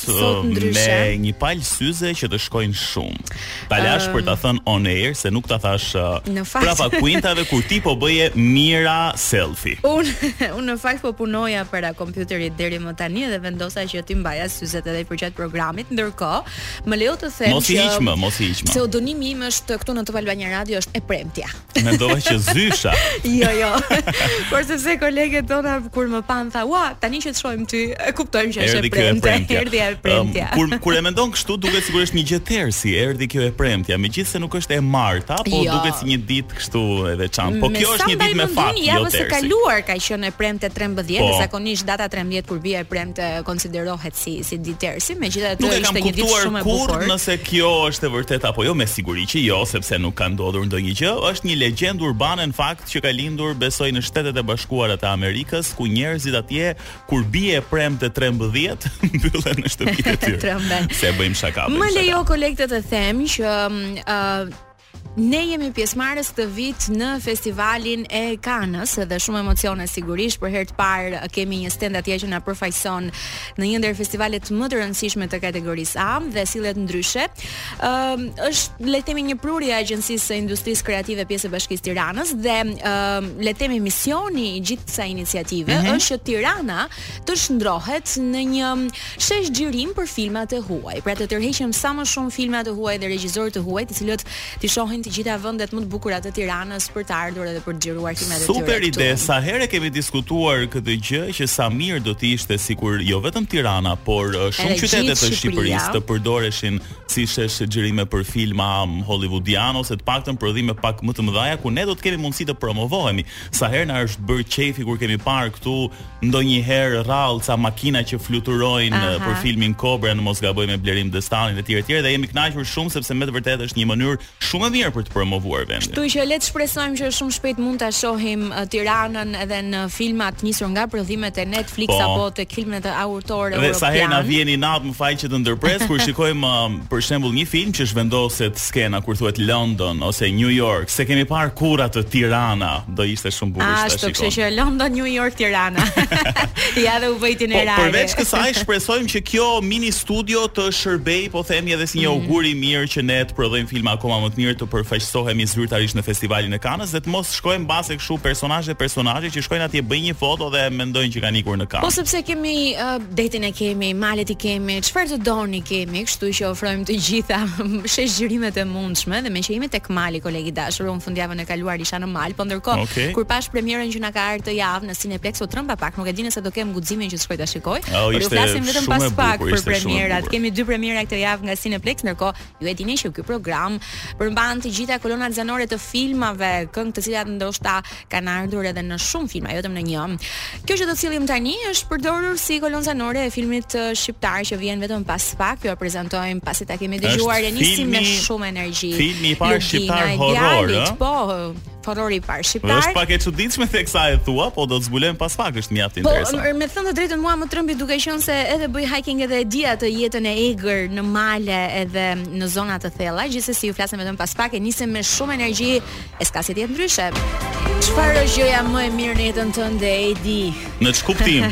sot ndryshe. Me një palë syze që të shkojnë shumë. Ta lashë um, për ta thënë on air se nuk ta thashë uh, fakt... prapa kuintave kur ti po bëje mirror selfie. Un un në fakt po punoja para kompjuterit deri më tani dhe vendosa që t'i mbaja syzet edhe përgjatë programit. Ndërkohë, më lejo të them mos që mos i hiqmë, mos i hiqmë. Pseudonimi im është këtu në Top Albania Radio është e premtja. Mendova që zysha. jo, jo. Por sepse kolegët tona kur më panë tha, "Ua, tani që të shohim ty, e kuptojmë që është e premte." Erdhi e premtja. Um, kur kur e mendon kështu, duket sikur është një gjë tersi, erdhi kjo e premtja, megjithëse nuk është e marta, po jo. duket si një ditë kështu e veçantë. Po kjo është një ditë me fat, jo tersi. Java e kaluar ka qenë e premte 13, po. zakonisht data 13 kur bie e premte konsiderohet si si ditë tersi, megjithatë nuk e kam kuptuar kurrë nëse kjo është e vërtetë apo jo, me siguri që jo, sepse nuk ka ndodhur ndonjë gjë, është një legjendë urbane në fakt që ka lindur besoj në Shtetet e Bashkuara të Amerikës, ku njerëzit atje kur bie e premte 13 mbyllen në shtëpitë e tyre. Se bëjmë shaka. Më lejo koleg të them që mm, Ne jemi pjesëmarrës këtë vit në festivalin e Kanës dhe shumë emocione sigurisht. Për herë të parë kemi një stendë atje që na përfaqëson në një ndër festivalet më të rëndësishme të kategorisë A dhe sillet ndryshe. Ëm ehm, uh, është le të themi një prurje e agjencisë së industrisë kreative pjesë e Bashkisë së Tiranës dhe ëm ehm, uh, le të themi misioni i gjithë kësaj iniciative mm -hmm. është që Tirana të shndërrohet në një shesh xhirim për filmat e huaj. Pra të tërheqim sa më shumë filma të huaj dhe regjisorë të huaj, të cilët t'i shohin të gjitha vendet më të bukura të Tiranës për të ardhur edhe për të xhiruar filmat e tyre. Super ide, sa herë e kemi diskutuar këtë gjë që sa mirë do të ishte sikur jo vetëm Tirana, por uh, shumë qytete të Shqipërisë të përdoreshin si shesh xhirime për filma um, hollywoodianë ose të paktën prodhime pak më të mëdha ku ne do të kemi mundësi të promovohemi. Sa herë na është bërë qejfi kur kemi parë këtu ndonjëherë rrallë ca makina që fluturojnë Aha. për filmin Kobra në mos gaboj me Blerim Destanin etj etj dhe jemi kënaqur shumë sepse me të vërtetë është një mënyrë shumë e mirë për të promovuar vendin. Kështu që le të shpresojmë që shumë shpejt mund ta shohim uh, Tiranën edhe në filma të nisur nga prodhimet e Netflix po. apo tek filmat e autorëve europianë. Dhe sa herë na vjen inat më fal që të ndërpres kur shikojmë uh, për shembull një film që zhvendoset skena kur thuhet London ose New York, s'e kemi parë kurrë atë Tirana. do ishte shumë bukur ta shikoj. Ashtu, kështu që London, New York, Tirana. ja dhe u bë itinerari. Po, përveç kësaj shpresojmë që kjo mini studio të shërbejë, po themi edhe si një mhm. augur i mirë që ne të prodhojmë filma akoma më të mirë, të përfaqësohemi zyrtarisht në festivalin e Kanës dhe të mos shkojmë mbase kështu personazhe personazhe që shkojnë atje bëjnë një foto dhe mendojnë që kanë ikur në Kanë. Po sepse kemi uh, detin e kemi, malet i kemi, çfarë të doni kemi, kështu që ofrojmë të gjitha sheshxhirimet e mundshme dhe meqë jemi tek mali koleg i dashur, unë fundjavën e kaluar isha në mal, po ndërkohë okay. kur pash premierën që na ka ardhur këtë javë në Cineplex u tremba pak, nuk e di nëse do kem guximin që të shkoj ta shikoj. Oh, por ju flasim vetëm pas pak për premierat. Kemi dy premiera këtë javë nga Cineplex, ndërkohë ju e dini që ky program përmban të gjitha kolonat zanore të filmave, këngë të cilat ndoshta kanë ardhur edhe në shumë filma, jo vetëm në një. Kjo që do të sillim tani është përdorur si kolonë zanore e filmit shqiptar që vjen vetëm pas pak, jua prezantojmë pasi ta kemi dëgjuar e nisim me shumë energji. Filmi i parë shqiptar horror, ëh? Po, horrori i parë shqiptar. Është pak e çuditshme teksa e thua, po do të zbulojmë pas pak, është mjaft po, interesant. Po, me thënë të drejtën mua më trembi duke qenë se edhe bëj hiking edhe e di atë jetën e egër në male edhe në zona të thella, gjithsesi ju flasim vetëm pas pak e nisim me shumë energji. E s'ka si të jetë ndryshe. Çfarë është gjëja më e mirë në jetën tënde, Edi? Në ç'kuptim?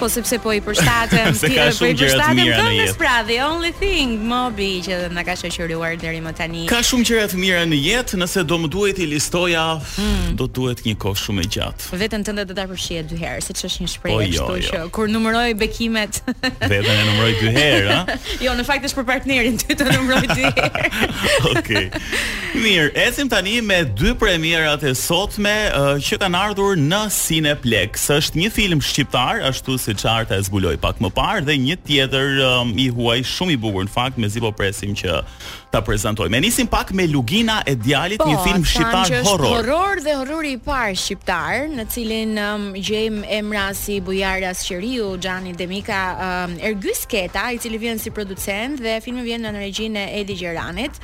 po sepse po i përshtatem, i përshtatem këngës pra The Only Thing, Moby që na ka shoqëruar deri më tani. Ka shumë gjëra të mira në jetë, nëse do më duhej t'i listoja, mm. do duhej një kohë shumë e gjatë. Veten tënde do ta përshije dy herë, siç është një shprehje, po, jo, kështu jo, që jo. kur numëroj bekimet. Veten e numëroj dy herë, ha? jo, në fakt është për partnerin ty të numëroj dy herë. Okej. Okay. Mirë, ecim tani me dy premierat e sotme uh, që kanë ardhur në Cineplex. Është një film shqiptar, ashtu siç Arta e zbuloi pak më parë dhe një tjetër um, i huaj shumë i bukur në fakt, mezi po presim që ta prezantojmë. E nisim pak me Lugina e djalit, po, një film shqiptar horror. Po, horror dhe horrori i parë shqiptar, në cilin um, gjejmë emra si Bujar Asqeriu, Xhani Demika, um, Ergys Keta, i cili vjen si producent dhe filmi vjen në regjinë e Edi Gjeranit.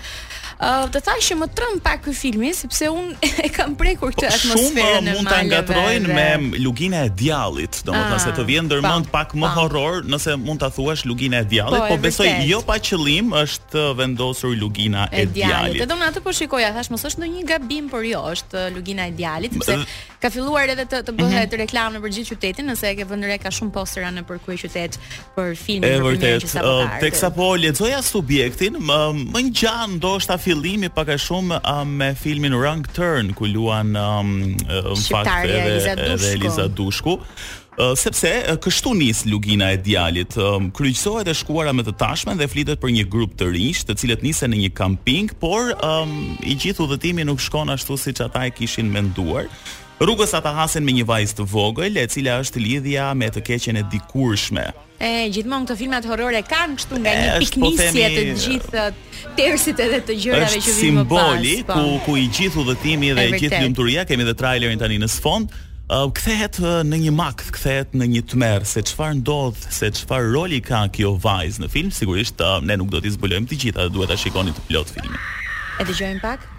Uh, të thashë që më tremb pak ky filmi sepse un e kam prekur këtë po, atmosferën e maleve. Shumë mund ta ngatrojnë me Lugina e djallit. Domethënë se të vjen ndërmend ah, pak më horror nëse mund ta thuash lugina e djallit, po, po besoj jo pa qëllim është vendosur lugina e, e djalit. Edhe unë atë po shikoja, thash mos është ndonjë gabim, por jo, është lugina e djalit, sepse ka filluar edhe të të bëhet mm -hmm. reklamë nëpër gjithë qytetin, nëse e ke vënë re ka shumë postera nëpër kryeqytet për filmin. E vërtetë. Që sapo uh, teksa po lexoja subjektin, më më ngjan ndoshta fillimi pak a shumë uh, me filmin Wrong Turn ku luan um, uh, në fakt edhe Eliza Dushku. Edhe Eliza Dushku. Uh, sepse uh, kështu nis lugina e djalit. Uh, kryqëzohet e shkuara me të tashmen dhe flitet për një grup të rinjsh, të cilët nisen në një kamping, por um, i gjithë udhëtimi nuk shkon ashtu siç ata e kishin menduar. Rrugës ata hasen me një vajzë të vogël, e cila është lidhja me të keqen e dikurshme. E, gjithmonë këto filmat horrore kanë kështu nga një po pikënisje të gjithë tersit edhe të gjërave që vijnë më pas. Është simboli po. ku ku i gjithë udhëtimi dhe e gjithë lumturia, kemi edhe trailerin tani në sfond, uh, kthehet në një makth, kthehet në një tmerr, se çfarë ndodh, se çfarë roli ka kjo vajzë në film, sigurisht uh, ne nuk do t'i zbulojmë të gjitha, duhet ta shikoni të plotë filmin. E dëgjojmë pak.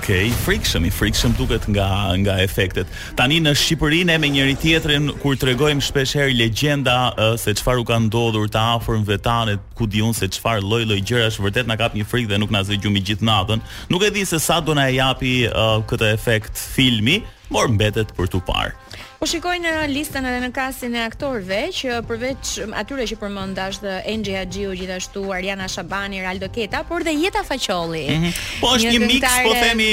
Okej, okay, frikshëm, i frikshëm duket nga nga efektet. Tani në Shqipëri ne me njëri tjetrin kur tregojmë shpesh herë legjenda uh, se çfarë u ka ndodhur të afërmve tanë, ku di unë se çfarë lloj-lloj gjërash vërtet na kap një frikë dhe nuk na zë gjumi gjithë natën. Nuk e di se sa do na e japi uh, këtë efekt filmi, por mbetet për tu parë. Po shikoja në listën edhe në kastin e aktorëve që përveç atyre që përmenda është Enxhi Haxhiu gjithashtu Ariana Shabani, Raldo Keta, por dhe Jeta Faqolli. Mm -hmm. Po është një, një mix, po themi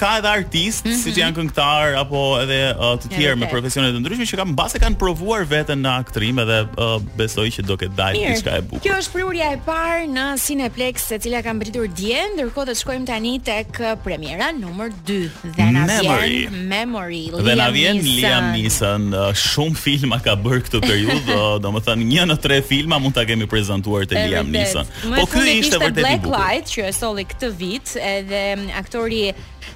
ka edhe artistë, mm -hmm. siç janë këngëtarë apo edhe uh, të tjerë me profesione të ndryshme që kanë mbase kanë provuar veten në aktrim edhe uh, besoj që do ketë dalë diçka e bukur. Kjo është prurja e parë në Cineplex, e cila ka mbritur dje, ndërkohë të shkojmë tani tek premiera numër 2. Dhe na Memory. vjen Memory, Liam Dhe na vjen Neeson. Liam Neeson, uh, shumë filma ka bërë këtë periudhë, uh, domethënë një në tre filma mund ta kemi prezantuar te E Liam vërtet. Neeson. Më Po i ky fundit ishte ishte vërtet i Black bukur. Light që e solli këtë vit, edhe aktori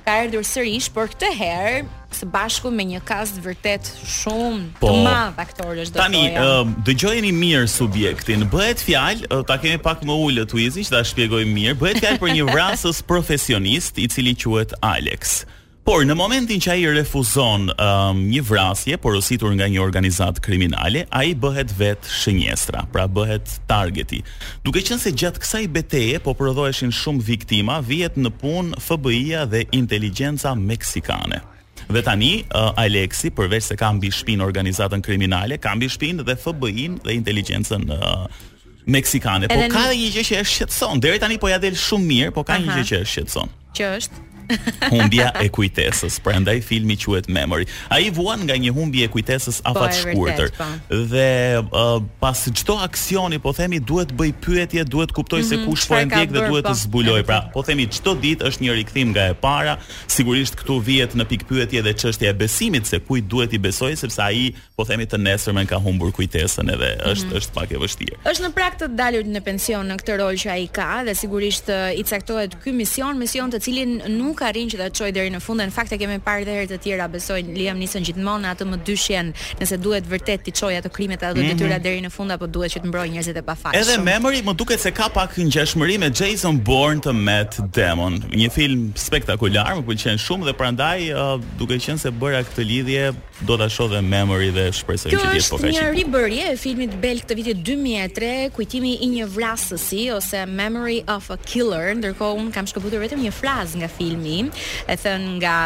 ka ardhur sërish, por këtë herë së bashku me një kast vërtet Shumë po, të madh aktorësh Tani, Tani, uh, dëgjojeni mirë subjektin. Bëhet fjalë, uh, ta kemi pak më ulët Tuizi që ta shpjegojmë mirë. Bëhet fjalë për një vrasës profesionist i cili quhet Alex. Por në momentin që ai refuzon um, një vrasje porositur nga një organizatë kriminale, ai bëhet vetë shënjestra, pra bëhet targeti. Duke qenë se gjatë kësaj beteje po prodhoheshin shumë viktima, vihet në punë FBI-a dhe inteligjenca meksikane. Dhe tani, Aleksi, përveç se ka mbi shpinë organizatën kriminale, ka mbi shpinë dhe FBI-në dhe inteligjencën meksikane. Po ka një gjë që e shqetëson. Deri tani po ja del shumë mirë, po ka një gjë që e shqetëson. Që është humbja e kujtesës. Prandaj filmi quhet Memory. Ai vuan nga një humbje e kujtesës po, afat shkurtër. Po. Dhe uh, pas çdo aksioni, po themi, duhet të bëjë pyetje, duhet të kuptojë mm -hmm, se mhm, kush po e ndjek dhe duhet po. të zbulojë. Pra, po themi çdo ditë është një rikthim nga e para, Sigurisht këtu vihet në pikëpyetje edhe çështja e besimit se kujt duhet t'i besojë sepse ai po themi të nesërmen ka humbur kujtesën edhe është është pak e vështirë. Është në prag të dalurit në pension në këtë rol që ai ka dhe sigurisht i caktohet ky mision, mision të cilin nuk arrin që ta çojë deri në fund dhe në fakt e kemi parë edhe herë të tjera besoj Liam Neeson gjithmonë atë mëdyshjen Nëse duhet vërtet t'i çojë ato krimet ato mhm. detyra deri në fund apo duhet që të mbrojë njerëzit e pafajshëm. Edhe Memory më duket se ka pak ngjashmëri me Jason Bourne të Matt Damon. Një film spektakular, më pëlqen shumë dhe prandaj uh, duke qenë se bëra këtë lidhje, do ta shoh dhe Memory dhe shpresoj që të jetë po kaq. Kjo është një ribërje e filmit belg të vitit 2003, kujtimi i një vrasësi ose Memory of a Killer, ndërkohë unë kam shkëputur vetëm një frazë nga filmi. E thënë nga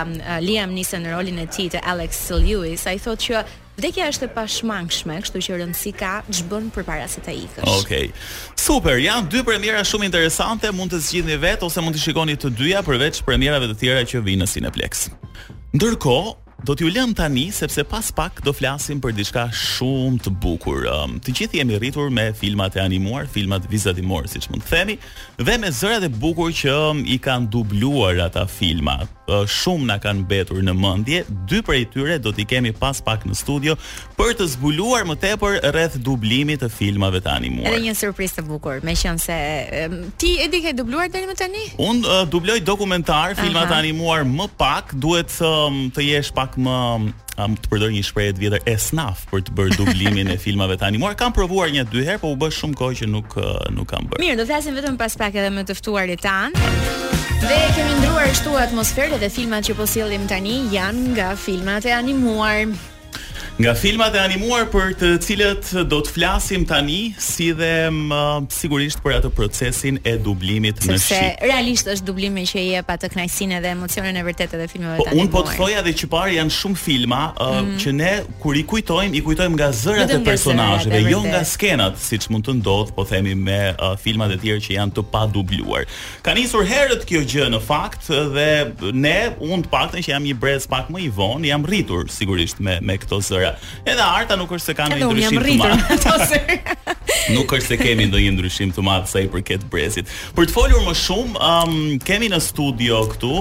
Liam Neeson në rolin e tij të Alex Lewis, ai thotë që vdekja është e pashmangshme, kështu që rëndësi ka ç'bën përpara se të ikësh. Okej. Super, janë dy premiera shumë interesante, mund të zgjidhni vetë ose mund të shikoni të dyja përveç premierave të tjera që vijnë në Cineplex. Ndërkohë, Do t'ju lëmë tani sepse pas pak do flasim për diçka shumë të bukur. Të gjithë jemi rritur me filmat e animuar, filmat vizatimorë, siç mund të themi, dhe me zërat e bukur që i kanë dubluar ata filma. Shumë na kanë mbetur në mendje, dy prej tyre do t'i kemi pas pak në studio për të zbuluar më tepër rreth dublimit të filmave të animuar. Edhe një surprizë të bukur, meqense ti e di ke dubluar deri më tani? Unë uh, dubloj dokumentarë, filma të animuar më pak, duhet të um, të jesh pak më um, të përdor një shprehje të vjetër esnaf për të bërë dublimin e filmave të animuar. Kam provuar nja dy herë, po u bë shumë kohë që nuk uh, nuk kam bërë. Mirë, do flasim vetëm pas pak edhe me të ftuarit tanë. Dhe kemi ndërruar kështu atmosferë dhe filmat që po sjellim tani janë nga filmat e animuar. Nga filmat e animuar për të cilët do të flasim tani, si dhe sigurisht për atë procesin e dublimit në shqip. Sepse realisht është dublimi që i jep atë kënaqësinë dhe emocionin e vërtetë edhe filmave po, të animuar. Unë po të thoja dhe që parë janë shumë filma uh, mm -hmm. që ne kur i kujtojmë, i kujtojmë nga zërat e personazheve, jo nga skenat, siç mund të ndodhë, po themi me uh, filmat e tjerë që janë të padubluar. Ka nisur herët kjo gjë në fakt dhe ne, unë të paktën që jam një brez pak më i vonë, jam rritur sigurisht me me këto zëra. Edhe Arta nuk është se ka ndonjë ndryshim të madh. Nuk është se kemi ndonjë ndryshim të madh sa i përket brezit. Për të folur më shumë, um, kemi në studio këtu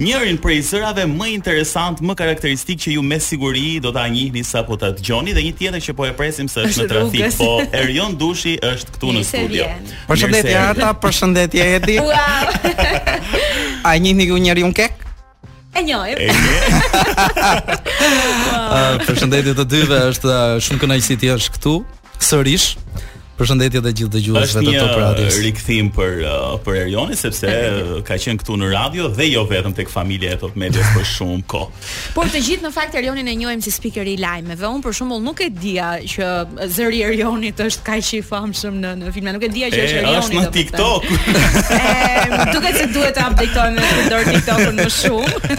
Njërin prej zërave më interesantë, më karakteristikë që ju me siguri do ta njihni sapo ta dëgjoni dhe një tjetër që po e presim se është në trafik, po Erion Dushi është këtu në studio. Përshëndetje Arta, përshëndetje Edi. A njihni ju njëri un kek? E njojmë. E njojmë. Përshëndetje të dyve, është shumë kënaqësi të jesh këtu sërish. Përshëndetje dhe gjithë dëgjuesve të Top Radios. Është një rikthim për uh, për Erionin sepse uh, ka qenë këtu në radio dhe jo vetëm tek familja e Top Medias për shumë kohë. Por të gjithë në fakt Erionin e njohim si speaker i lajmeve. Unë për shembull nuk e dija që zëri i Erionit është kaq i famshëm në në filma. Nuk e dija që është Erioni. Është në TikTok. Ëm, duket se duhet të updatojmë në përdor TikTokun më shumë.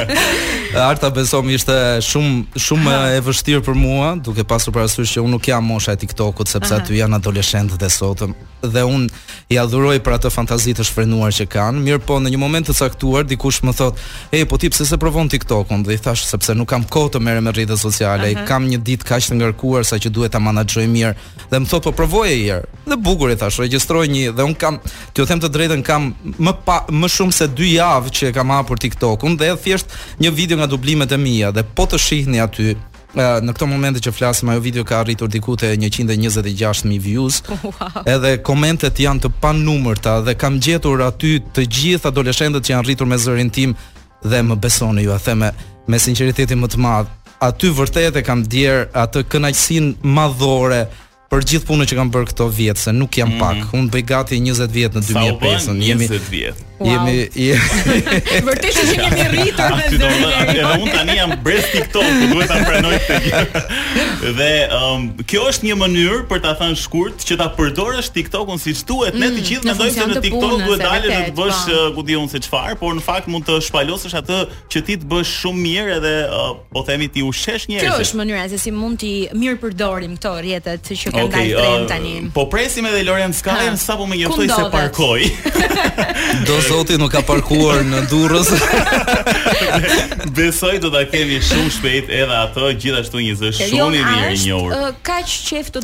Arta besomë ishte shumë shumë e vështirë për mua, duke pasur parasysh që unë nuk jam mosha e TikTokut sepse aty janë adoleshentë të sotëm dhe un i adhuroj për atë fantazi të shfrenuar që kanë. Mirëpo, në një moment të caktuar dikush më thot, "Ej, po ti pse s'e provon TikTokun?" dhe i thash sepse nuk kam kohë të merrem me rrjete sociale, uh -huh. kam një ditë kaq të ngarkuar sa që duhet ta manaxhoj mirë. Dhe më thot, "Po provoje një herë." Dhe bukur i thash, "Regjistroj një dhe un kam, t'ju them të drejtën, kam më pa, më shumë se 2 javë që e kam hapur TikTokun dhe thjesht një video nga dublimet e mia dhe po të shihni aty Në këto momente që flasim, ajo video ka arritur diku te 126.000 views. Wow. Edhe komentet janë të panumërta dhe kam gjetur aty të gjithë adoleshentët që janë rritur me zërin tim dhe më besoni jua them me sinqeritetin më të madh. Aty vërtet e kam ndier atë kënaqësinë madhore për gjithë punën që kam bërë këto vjet se nuk janë pak. Mm -hmm. Unë bëj gati 20 vjet në 2005-ën. Jemi 20 vjet. Wow. Jemi vërtet që jemi rritur me zërin. Edhe unë tani jam brez TikTok-u, duhet ta pranoj këtë gjë. Dhe um, kjo është një mënyrë për ta thënë shkurt që ta përdorësh TikTok-un siç duhet. Ne të mm, gjithë mendojmë se në TikTok duhet dalë dhe të bësh po. uh, ku di un se çfarë, por në fakt mund të shpalosësh atë që di të bësh shumë mirë edhe uh, po themi t'i ushqesh njerëzit. Kjo është mënyra se si mund t'i mirëpërdorim këto rrjetet që kanë okay, dalë trend uh, tani. Po presim edhe Lorenc Kajën sapo më njoftoi se parkoi. do zoti nuk ka parkuar në Durrës. Besoj do ta kemi shumë shpejt edhe atë gjithashtu një zë shumë i mirë i njohur. Ka qejf të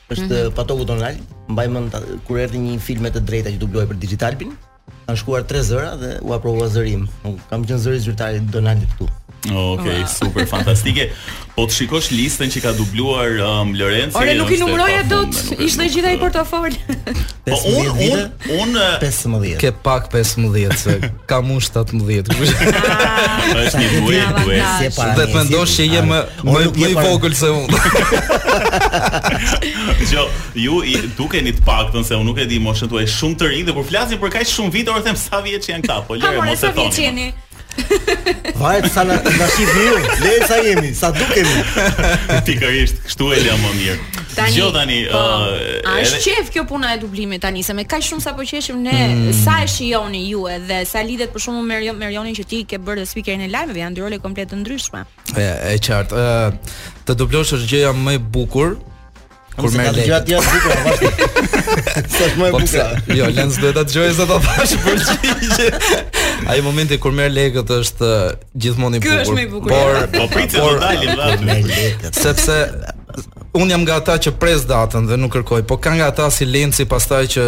është mm -hmm. Patoku Donald, mbaj mend kur erdhi një film me të drejta që dublohej për Digitalbin, kanë shkuar tre zëra dhe u aprovua zëri im. Kam qenë zëri zyrtar i Donaldit këtu. Ok, wow. super fantastike. Po të shikosh listën që ka dubluar um, Lorenci. Ore nuk i numëroja dot, ishte gjithë ai portofol. Po un un un 15. Ke pak 15 se kam un 17. Është një duhet, duhet. Dhe të mendosh që je më Më i më i vogël se unë. Jo, ju dukeni të paktën se unë nuk e di moshën tuaj shumë të rinj dhe kur flasim për kaq shumë vite, ore them sa vjeç janë këta, po lëre, mos e thoni. Varet sa na na sheh ti, le sa jemi, sa dukemi. Pikërisht, kështu e lëm më mirë. Tani, jo tani, po, uh, a është edhe... kjo puna e dublimit tani se me kaq shumë sa po qeshim ne, mm. sa e shijoni ju edhe sa lidhet për shembull me Merionin që ti ke bërë dhe speakerin e lajmeve, janë dy role komplet të ndryshme. E, e qartë. Ë, të dublosh është gjëja më e bukur kur merr lekë. Gjëja tjetër bukur, po vazhdo. Sa më e po bukur. Jo, Lenci duhet ta dëgjojë sa ta thash për çfarë. Ai momenti kur merr lekët është gjithmonë i bukur. Ky është më i bukur. Por po pritet të dalim dha. Sepse un jam nga ata që pres datën dhe nuk kërkoj, po ka nga ata si Lenci pastaj që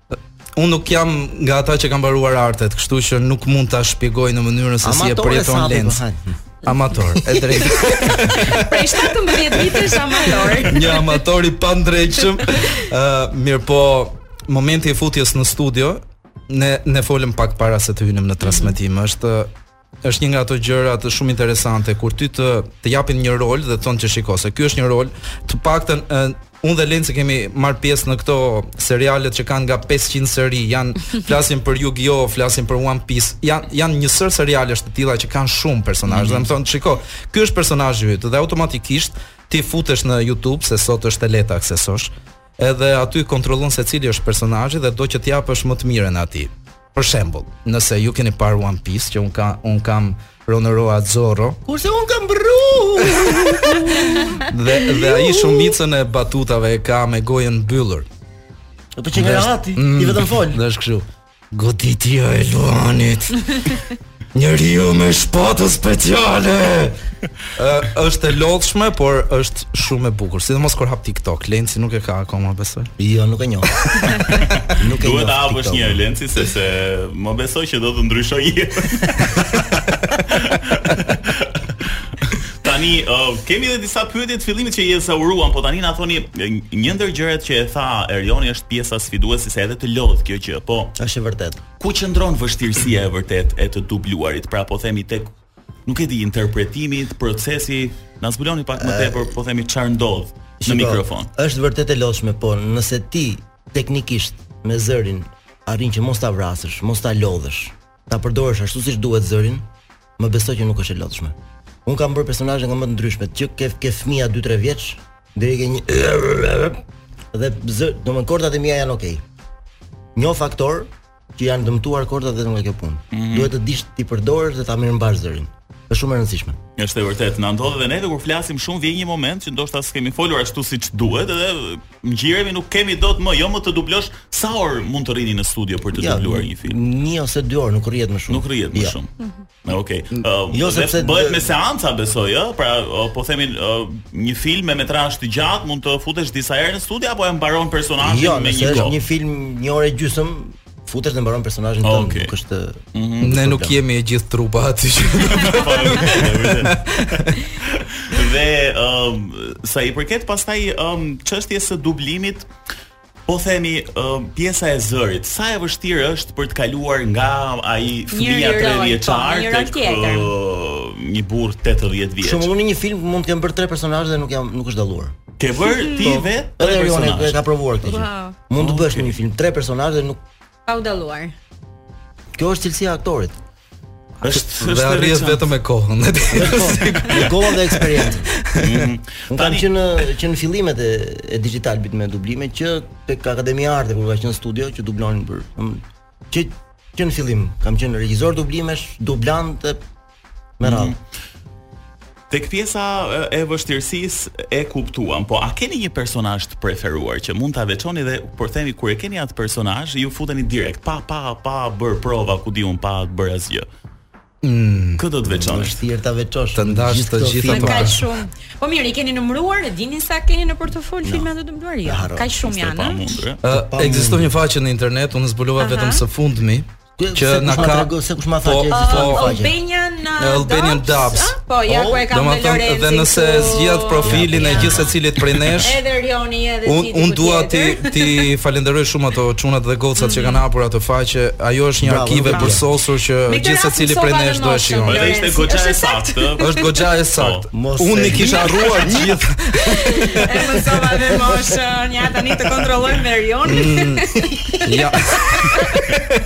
Unë nuk jam nga ata që kanë mbaruar artet, kështu që nuk mund ta shpjegoj në mënyrën se si e përjeton Lenci. Amator, e drejtë. Prej 17 vitesh amator. Një amator i pandreqshëm. Ë, uh, mirëpo, momenti i futjes në studio, ne ne folëm pak para se të hynim në transmetim. Mm -hmm. Është Është një nga ato gjërat shumë interesante kur ty të të japin një rol dhe thonë që shiko se ky është një rol, të paktën unë dhe Lenci kemi marrë pjesë në këto serialet që kanë nga 500 seri, janë flasim për Yu-Gi-Oh, flasim për One Piece, janë janë një sërë serialesh të tilla që kanë shumë personazhe. Mm -hmm. Dhe të thonë, shiko, ky është personazhi yt dhe automatikisht ti futesh në YouTube se sot është e lehtë ta aksesosh. edhe aty kontrollon se cili është personazhi dhe do që t'i japësh më të mirën atij. Për shembull, nëse ju keni parë One Piece, që unë kam unë kam Roronoa Zoro. Kurse unë kam Bruk. dhe dhe ai shumicën e batutave e ka me gojën mbyllur. Po që nga hati, i vetëm fol. Dhe është kështu. Goditja e Luanit. Njeriu me shpatë speciale. Ë, është e lodhshme, por është shumë e bukur. Sidomos kur hap TikTok, Lenci nuk e ka akoma besoj. Jo, nuk e njoh. nuk e njoh. Duhet ta hapësh një Lenci sepse më beso që do të ndryshojë jetën. tani uh, kemi edhe disa pyetje të fillimit që i ezauruan, po tani na thoni një ndër gjërat që e tha Erioni është pjesa sfiduese se edhe të lodh kjo gjë, po. Është e vërtetë. Ku qëndron vështirësia e vërtetë e të dubluarit? Pra po themi tek nuk e di interpretimit, procesi, na zbuloni pak më tepër, po themi çfarë ndodh në mikrofon. Është vërtet e lodhshme, po nëse ti teknikisht me zërin arrin që mos ta vrasësh, mos ta lodhësh, ta përdorësh ashtu siç duhet zërin, më beso që nuk është e lodhshme. Unë kam bërë personazhe nga më të ndryshmet, që ke ke fëmija 2-3 vjeç, deri ke një dhe zë, domethënë kordat e mia janë okay. Në fakt ka që janë dëmtuar kordat vetëm nga kjo punë. Mm -hmm. Duhet të dish ta përdorësh dhe ta mirëmbash zërin. Është shumë e rëndësishme. Është e vërtetë, na ndodh edhe ne kur flasim shumë vjen një moment që ndoshta s'kemi folur ashtu siç duhet, edhe Ngjiremi nuk kemi dot më, jo më të dublosh. Sa orë mund të rrini në studio për të ja, dubluar një film? Një ose dy orë, nuk rrihet më shumë. Nuk rrihet më ja. shumë. Mm -hmm. Okej. Okay. Uh, jo sepse bëhet me seanca besoj, ë? Pra, uh, po themi uh, një film me metrazh të gjatë mund të futesh disa herë në studio apo e mbaron personazhin jo, me një kohë. Jo, nëse është një film një orë e gjysmë, futesh dhe mbaron personazhin tënd, okay. nuk është mm -hmm. ne nuk problem. jemi e gjithë trupa aty që. Po, dhe um, sa i përket pastaj um, çështjes së dublimit Po themi um, pjesa e zërit, sa e vështirë është për të kaluar nga ai fëmija 3 po, vjeçar tek uh, një burrë 80 vjeç. Shumë. Unë në një film mund të kem bërë tre personazhe dhe nuk jam nuk është dalluar. Ke bërë ti po, vetë tre personazhe. Edhe e kam provuar këtë gjë. Mund të bësh në një film tre personazhe dhe nuk pa u dalluar. Kjo është cilësia e aktorit. Është është vjen vetëm me kohën. Me kohën dhe eksperiencën. Mhm. Unë kam qenë që në fillimet e e Digitalb-it me dublime që tek Akademia e Arteve kur ka qenë studio që dublonim për që që në fillim kam qenë regjisor dublimesh, dublant e me mhm. radhë. Tek pjesa e vështirësisë e kuptuam, po a keni një personazh të preferuar që mund ta veçoni dhe por themi kur e keni atë personazh ju futeni direkt pa pa pa bër prova ku di unë pa bër asgjë. Mm. Kë do të veçosh? Vështirë ta veçosh. Të ndash të gjitha të kaq shumë. Po mirë, i keni numëruar, e dini sa keni në portofol filma të dubluar jo. Kaq shumë janë. Ekziston një faqe në internet, unë e zbulova vetëm së fundmi që na ka tregu se kush ma tha po, që ekziston po, faqe. Albanian uh, Albanian Dubs. Po, ja ku e kam Lorencin. Domethënë, dhe nëse zgjedh profilin e gjithë secilit prej nesh. Edhe Un un dua t'i t'i falënderoj shumë ato çunat dhe gocat që kanë mhm. hapur atë faqe. Ajo është një arkive e përsosur që gjithë secili prej nesh do e shijon. Po ishte goxha e saktë. Është goxha e saktë. Po, Unë i kisha harruar gjithë. E mësova me moshën. Ja tani të kontrollojmë Erionin. Mm. Ja.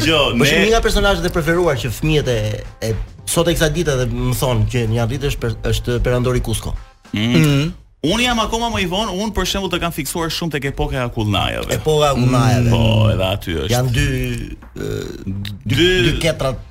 Dgjoj, ne. Po një nga personazhet e preferuar që fëmijët e e sot e kësaj dite dhe më thon që na ke rritur është per, është perandori Kusko. Mm. Mm -hmm. Unë jam akoma më i vonë, unë për shembull të kam fiksuar shumë tek epoka e Akullnajave. Epoka e Akullnajave. Mm, po, edhe aty është. Jan dy dy dy, dy ketrat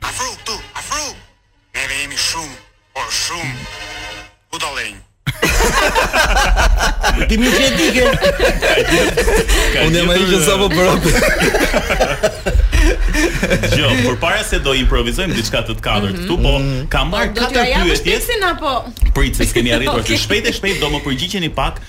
Afro këtu, afro. Neve jemi shumë, por shumë budallenj. Ti më ke dike. Unë më isha sa po bëra. Jo, përpara se do improvizojmë diçka të të katërt mhm. këtu, po mhm. kam marr katër pyetje. Por do të apo? Prit se s'kemi arritur. Shpejt e shpejt do më përgjigjeni pak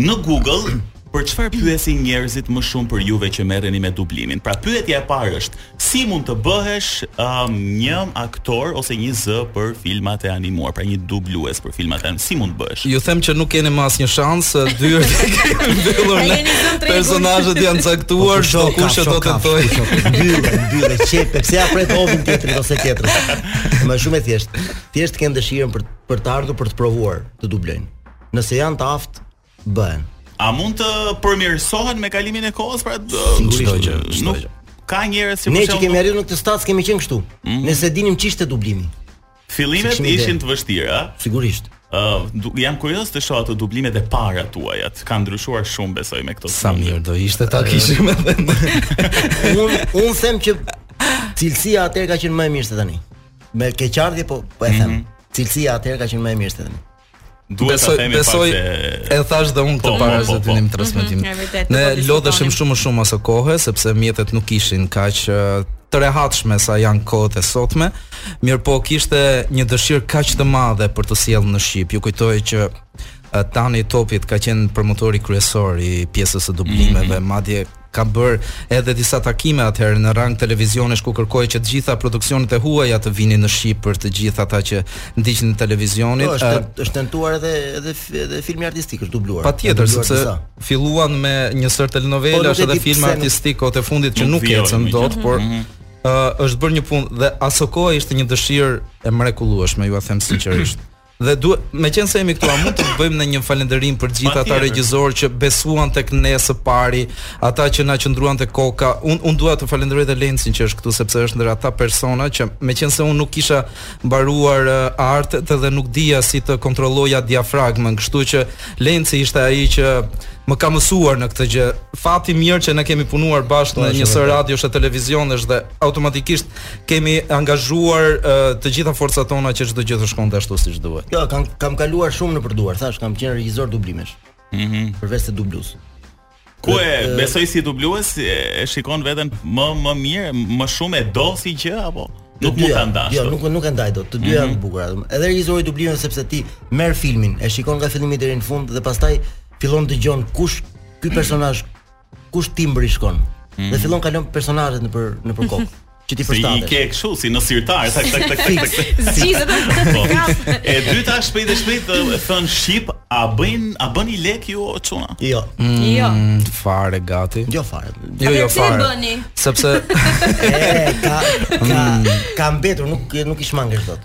në Google Për çfarë pyesin njerëzit më shumë për juve që merreni me dublimin? Pra pyetja e parë është, si mund të bëhesh um, një aktor ose një zë për filmat e animuar, pra një dublues për filmat e animuar, si mund të bëhesh? Ju them që nuk keni më asnjë shans, dyert i kemi mbyllur. E keni zënë tregun. Personazhet janë caktuar, po, çdo kush që do të tentojë. Mbyllë, mbyllë, qepë, pse ia pret hovin tjetrit ose tjetrit. Është shumë e thjesht. Thjesht kanë dëshirën për për të ardhur për të provuar të dublojnë. Nëse janë të aftë, bëhen. A mund të përmirësohen me kalimin e kohës pra çdo gjë? Nuk ka njerëz që ne që kemi arritur në këtë stad kemi qenë kështu. Mm -hmm. Ne s'e dinim ç'ishte dublimi. Fillimet ishin të vështira, sigurisht. Ë uh, jam kurioz të shoh ato dublimet e para tuaja. Ka ndryshuar shumë besoj me këto. Sa mirë do ishte ta kishim edhe. un un them që cilësia atëherë ka qenë më e mirë se tani. Me keqardhje po po e them. Mm -hmm. Cilësia atëherë ka qenë më e mirë se tani. Duhet besoj, themi besoj, pak se e thashë dhe unë këtë po, para po, po, po. transmetim. Mm -hmm, ne po lodheshim shumë më shumë asokohe sepse mjetet nuk ishin kaq të rehatshme sa janë kohët e sotme. Mirëpo kishte një dëshirë kaq të madhe për të sjellë në shqip. Ju kujtoj që Tani i Topit ka qenë promotori kryesor i pjesës së dublimeve, mm -hmm. madje ka bërë edhe disa takime atëherë në rang televizionesh ku kërkohej që të gjitha produksionet e huaja të vinin në shqip për të gjithë ata që ndiqnin televizionin. Po, është është tentuar edhe edhe edhe filmi artistik është dubluar. Patjetër, sepse filluan me një sërë telenovelash po, edhe filma artistikë kohët e fundit që nuk ecën dot, por mhm. është bërë një punë dhe asokohe ishte një dëshirë e mrekullueshme, jua them sinqerisht. Dhe duhet, meqenëse jemi këtu, a mund të bëjmë ne një falënderim për gjithë ata regjisorë që besuan tek ne së pari, ata që na qëndruan te koka. Un un dua të falënderoj edhe Lencin që është këtu sepse është ndër ata persona që meqenëse un nuk kisha mbaruar uh, artet dhe nuk dija si të kontrolloja diafragmën, kështu që Lenci ishte ai që më ka mësuar në këtë gjë. Fat i mirë që ne kemi punuar bashkë në po, një sërë radiosh e televizionesh dhe automatikisht kemi angazhuar uh, të gjitha forcat tona që çdo gjë të shkonte ashtu siç duhet. Jo, kam kam kaluar shumë nëpër duar, thashë, kam qenë regjisor dublimesh. Mhm. Mm Përveç se dublues. Ku e besoj si dublues, e shikon veten më më mirë, më shumë e do si gjë apo? Nuk mund ta ndash. Jo, nuk nuk e ndaj dot. Të dyja janë mm -hmm. të bukura. Edhe regjisor dublimesh sepse ti merr filmin, e shikon nga fillimi deri në fund dhe pastaj fillon dëgjon kush ky personazh kush timbri shkon. Mm. Dhe fillon kalon personazhet nëpër nëpër kokë. Që t'i përshtatet. Si i ke kështu si në sirtar, tak tak tak tak. tak. Zgjidhet atë po. kapë. E dyta shpejt e shpejt e thonë shqip, a bëjnë a bëni lek ju o çuna? Jo. Mm, jo. Fare gati. Jo fare. Jo jo fare. Sepse e ka ka mm. ka mbetur, nuk nuk i shmangesh dot.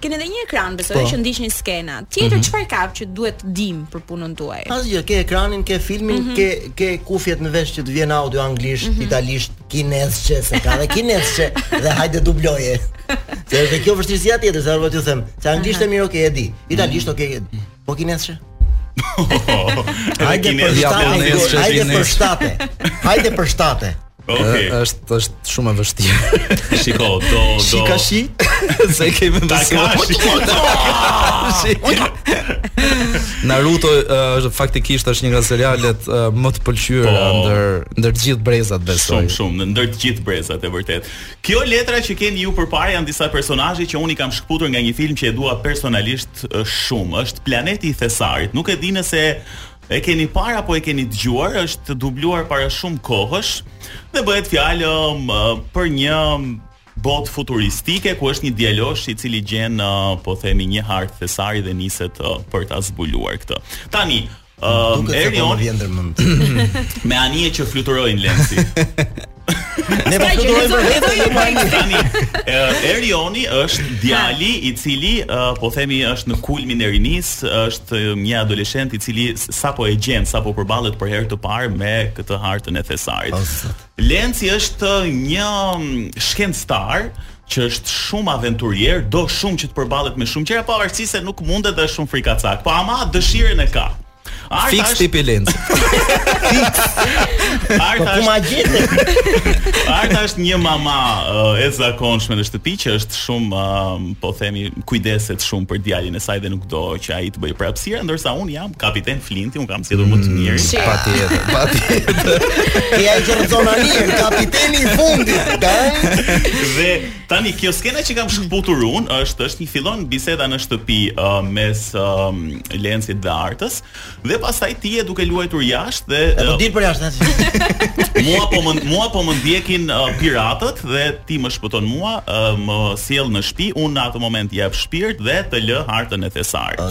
Keni edhe një ekran besoj po. që ndiqni skenat. Tjetër mhm. çfarë mm -hmm. ka që duhet të dimë për punën tuaj? Asgjë, ke ekranin, ke filmin, mm -hmm. ke ke kufjet në vesh që të vjen audio anglisht, mm -hmm. italisht, kinezçe, se ka dhe kinezçe dhe hajde dubloje. Se është kjo vështirësia tjetër, sa do t'ju them. Se anglisht e mirë, okay, e di. Italisht, okay, e di. Po kinezçe? Hajde përshtate, hajde përshtate. Hajde përshtate. Okej. Okay. Është është shumë e vështirë. Shiko, do do. Kakashi. Se e kemi mësuar. Naruto është faktikisht është një nga serialet më të pëlqyera po. ndër ndër të gjithë brezat besoj. Shumë shumë, ndër të gjithë brezat e vërtetë. Kjo letra që keni ju përpara janë disa personazhe që unë i kam shkputur nga një film që e dua personalisht shumë. Është Planeti i Thesarit. Nuk e di nëse E keni parë apo e keni dëgjuar, është dubluar para shumë kohësh dhe bëhet fjalë um, për një botë futuristike ku është një djalosh i cili gjen uh, po themi një hartë thesari dhe niset uh, për ta zbuluar këtë. Tani, uh, Duket se po më vjen ndërmend. Erion me anije që fluturojnë Lenci. Ne po fluturojmë për vete dhe me anije tani. Erioni është djali i cili uh, po themi është në kulmin e rinisë, është një adoleshent i cili sapo e gjen, sapo përballet për herë të parë me këtë hartën e thesarit. Oh, Lenci është një mm, shkencëtar që është shumë aventurier, do shumë që të përballet me shumë gjëra, pavarësisht se nuk mundet dhe është shumë frikacak. Po ama dëshirën e ka. Arta Fiks është tipi Lenc. Arta Po ku ma gjete? Arta është një mama uh, e zakonshme në shtëpi që është shumë uh, po themi kujdeset shumë për djalin e saj dhe nuk do që ai të bëjë prapësira, ndërsa unë jam kapiten Flinti, unë kam zgjedhur më të Mm. mirë. Shit. Patjetër, patjetër. Ti je ai që rrëzon anijen, kapiteni i fundit. Daj. Dhe Tani kjo skena që kam shkëputur unë është është një fillon biseda në shtëpi uh, mes uh, Lencit dhe Artës dhe pastaj ti je duke luajtur jashtë dhe uh, po dil për jashtë mua po më mua po më ndjekin uh, piratët dhe ti më shpëton mua uh, më sjell në shtëpi unë në atë moment jap shpirt dhe të lë hartën e thesarit. Oh,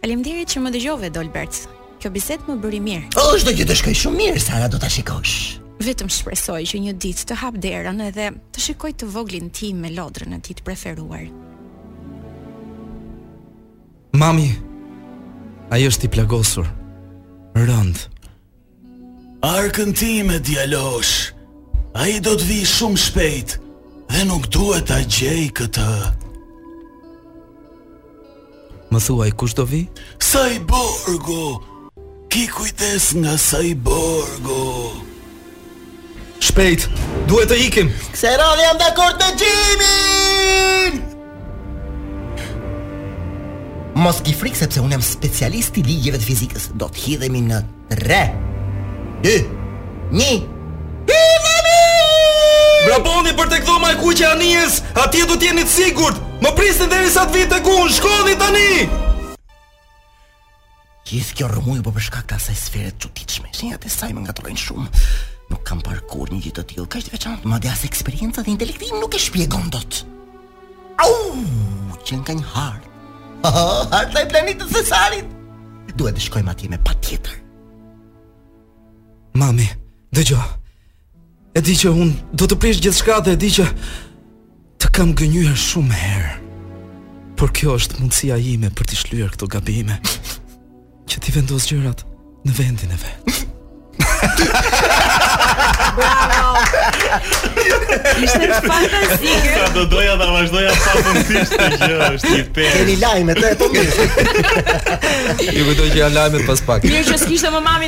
Faleminderit që më dëgjove Dolbert. Kjo bisedë më bëri mirë. Po, oh, çdo gjë do të shkojë shumë mirë, Sara do ta shikosh. Vetëm shpresoj që një ditë të hap derën edhe të shikoj të voglin tim me lodrën e tij të preferuar. Mami, ai është i plagosur. Rëndë. Arkën time djalosh. Ai do të vijë shumë shpejt dhe nuk duhet ta gjejë këtë. Më thuaj kush do vijë? Sajborgu. Ki kujdes nga Sajborgu. Shpejt, duhet të ikim! Kësaj radhe jam dakord me Xhimin! Mos ki frikë sepse unë jam specialist i ligjeve të fizikës. Do të hidhemi në 3 2 1 Vraponi për tek dhoma e kuqe e anijes, atje do të jeni të sigurt. Më prisni derisa të vij dhe unë. Shkoni tani! Gjithë kjo rrëmujë u bë për shkak të asaj sfere të çuditshme. Shenjat e saj më ngatërrojnë shumë. Nuk kam parë kurrë një gjë të tillë, kaq të veçantë, madje as eksperienca dhe intelekti im nuk e shpjegon dot. Au! Qenka një hartë. Oh, harta e planetit të thesarit. Duhet të shkojmë atje me patjetër. Mami, dëgjo. E di që unë do të prish gjithçka dhe e di që të kam gënjyer shumë herë. Por kjo është mundësia ime për t'i shlyer këto gabime. Që t'i vendos gjërat në vendin e vet. Bravo. Ishte fantastike. Sa do doja ta vazhdoja pa punësisht të gjë, është një pesë. Keni lajme të e po mirë. Ju kujtoj që janë lajme pas pak. Mirë që s'kishte më mami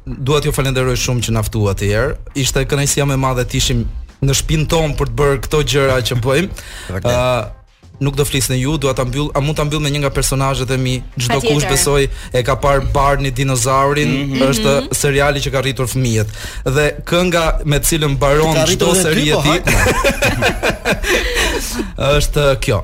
dua t'ju falenderoj shumë që na ftuat atëherë. Ishte kënaqësia më e madhe të ishim në shpinë tonë për të bërë këto gjëra që bëjmë. Ëh, nuk do flisni ju, dua ta mbyll, a mund ta mbyll me një nga personazhet e mi? Çdokush besoj e ka parë Barni dinozaurin, mm -hmm. është mhm. seriali që ka rritur fëmijët. Dhe kënga me të cilën mbaron çdo seri e po, tij. është kjo.